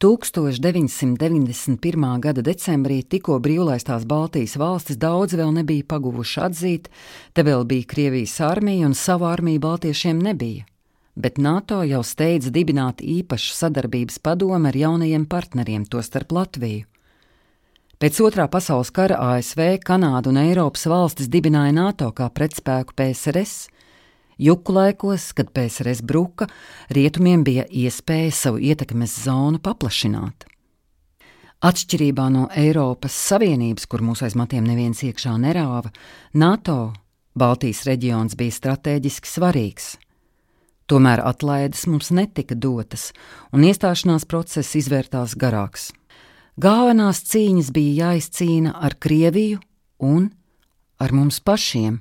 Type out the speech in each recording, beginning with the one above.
1991. gada decembrī tikko brīvlaistās Baltijas valstis daudz vēl nebija paguvuši atzīt, te vēl bija Krievijas armija un savu armiju baltiešiem nebija. Bet NATO jau steidz dibināt īpašu sadarbības padomu ar jaunajiem partneriem, tostarp Latviju. Pēc otrā pasaules kara ASV, Kanāda un Eiropas valstis dibināja NATO kā pretspēku PSRS, Juku laikos, kad PSRS bruka, rietumiem bija iespēja savu ietekmes zonu paplašināt. Atšķirībā no Eiropas Savienības, kur mūsu aiz matiem neviens iekšā nerāva, NATO Baltijas reģions bija strateģiski svarīgs. Tomēr atlaides mums netika dotas, un iestāšanās process izvērtās garāks. Galvenās cīņas bija jāizcīna ar Krieviju un ar mums pašiem.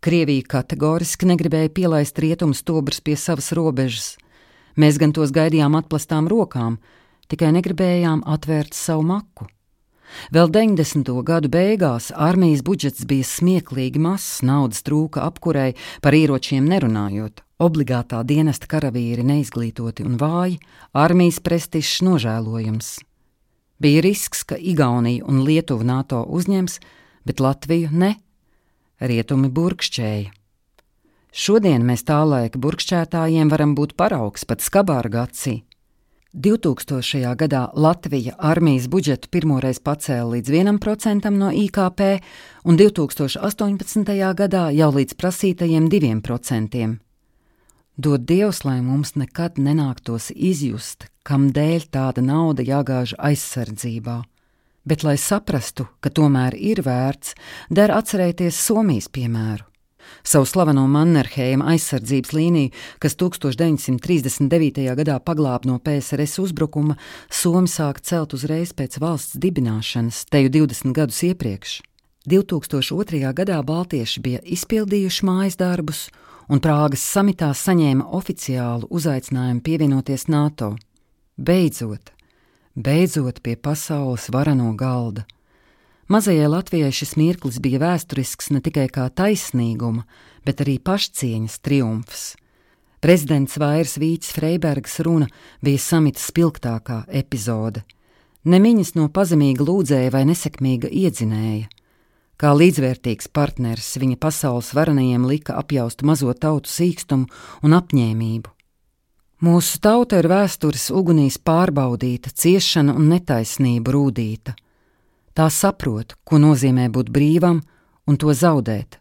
Krievija kategoriski negribēja pielaist rietumu stobrus pie savas robežas. Mēs gan tos gaidījām atplastām rokām, tikai negribējām atvērt savu maku. Vēl 90. gadu beigās armijas budžets bija smieklīgi mazs, naudas trūka apkurei, par ieročiem nerunājot. Obligātā dienesta karavīri neizglītoti un vāji, armijas prestižs nožēlojams. Bija risks, ka Igaunija un Lietuva NATO uzņems, bet Latviju ne rietumi burkšķēja. Šodien mēs tā laika burkšķētājiem varam būt paraugs pat skabārga acī. 2000. gadā Latvija armijas budžetu pirmoreiz pacēla līdz 1% no IKP, un 2018. gadā jau līdz prasītajiem 2%. Dod Dievs, lai mums nekad nenāktos izjust, kam dēļ tāda nauda jāgāž aizsardzībā bet, lai saprastu, ka tomēr ir vērts, der atcerēties Somijas piemēru. Savu slaveno Mannerheima aizsardzības līniju, kas 1939. gadā paglāba no PSRS uzbrukuma, Somija sāka celt uzreiz pēc valsts dibināšanas, teju 20 gadus iepriekš. 2002. gadā Baltieši bija izpildījuši mājas darbus, un Prāgas samitā saņēma oficiālu uzaicinājumu pievienoties NATO. Beidzot, beidzot pie pasaules varano galda. Mazajai Latvijai šis mirklis bija vēsturisks ne tikai kā taisnīguma, bet arī pašcieņas triumfs. Prezidents Vairs Vīts Freibergs runa bija samita spilgtākā epizode. Nemiņas no pazemīga lūdzēja vai nesekmīga iedzinēja. Kā līdzvērtīgs partneris viņa pasaules varenajiem lika apjaust mazo tautu sīkstumu un apņēmību. Mūsu tauta ir vēstures ugunīs pārbaudīta, ciešana un netaisnība rūdīta. Tā saprot, ko nozīmē būt brīvam un to zaudēt,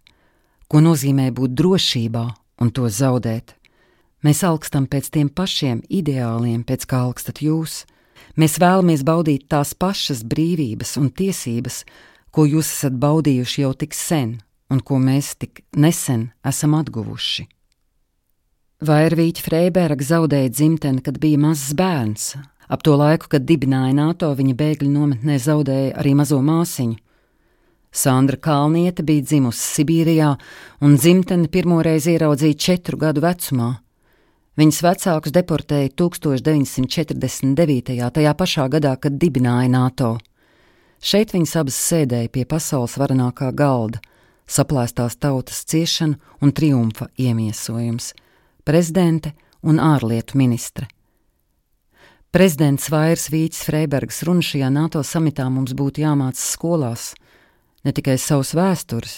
ko nozīmē būt drošībā un to zaudēt. Mēs augstam pēc tiem pašiem ideāliem, pēc kā augstat jūs. Mēs vēlamies baudīt tās pašas brīvības un tiesības, ko jūs esat baudījuši jau tik sen un ko mēs tik nesen esam atguvuši. Vairvīķa Freiberga zaudēja dzimteni, kad bija mazs bērns. Ap to laiku, kad dibināja NATO, viņa bēgļu nometnē zaudēja arī mazo māsiņu. Sandra Kalniete bija dzimusi Sibīrijā un dzimteni pirmoreiz ieraudzīja četru gadu vecumā. Viņas vecākus deportēja 1949. tajā pašā gadā, kad dibināja NATO. Šeit viņas abas sēdēja pie pasaules varenākā galda, saplēstās tautas ciešana un triumfa iemiesojums prezidente un ārlietu ministre. Prezidents Vairs Vīts Freibergs runa šajā NATO samitā mums būtu jāmācās skolās ne tikai savas vēstures,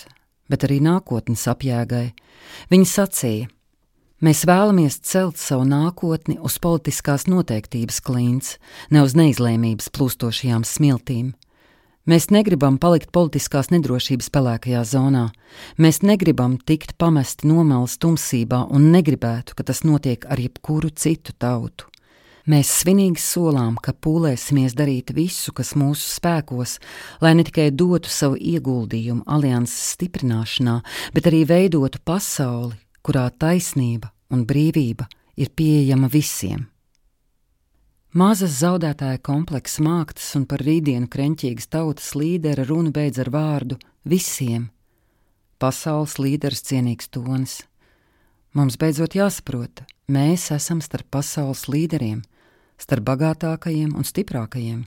bet arī nākotnes apjēgai. Viņa sacīja: Mēs vēlamies celt savu nākotni uz politiskās noteiktības klints, ne uz neizlēmības plūstošajām smiltīm. Mēs negribam palikt politiskās nedrošības pelēkajā zonā. Mēs negribam tikt pamesti nomalas tumsībā un negribētu, ka tas notiek ar jebkuru citu tautu. Mēs svinīgi solām, ka pūlēsimies darīt visu, kas mūsu spēkos, lai ne tikai dotu savu ieguldījumu alianses stiprināšanā, bet arī veidotu pasauli, kurā taisnība un brīvība ir pieejama visiem. Mazas zaudētāja kompleksa māktas un par rītdienu krenķīgas tautas līdera runa beidz ar vārdu visiem. Pasaules līderis cienīgs tonis. Mums beidzot jāsaprot, mēs esam starp pasaules līderiem, starp bagātākajiem un stiprākajiem.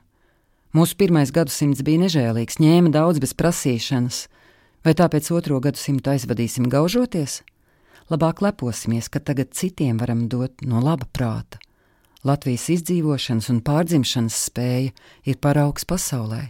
Mūsu pirmais gadsimts bija nežēlīgs, ņēma daudz bez prasīšanas, vai tāpēc otro gadsimtu aizvadīsim gaužoties? Labāk leposimies, ka tagad citiem varam dot no laba prāta Latvijas izdzīvošanas un pārdzimšanas spēja ir paraugs pasaulē.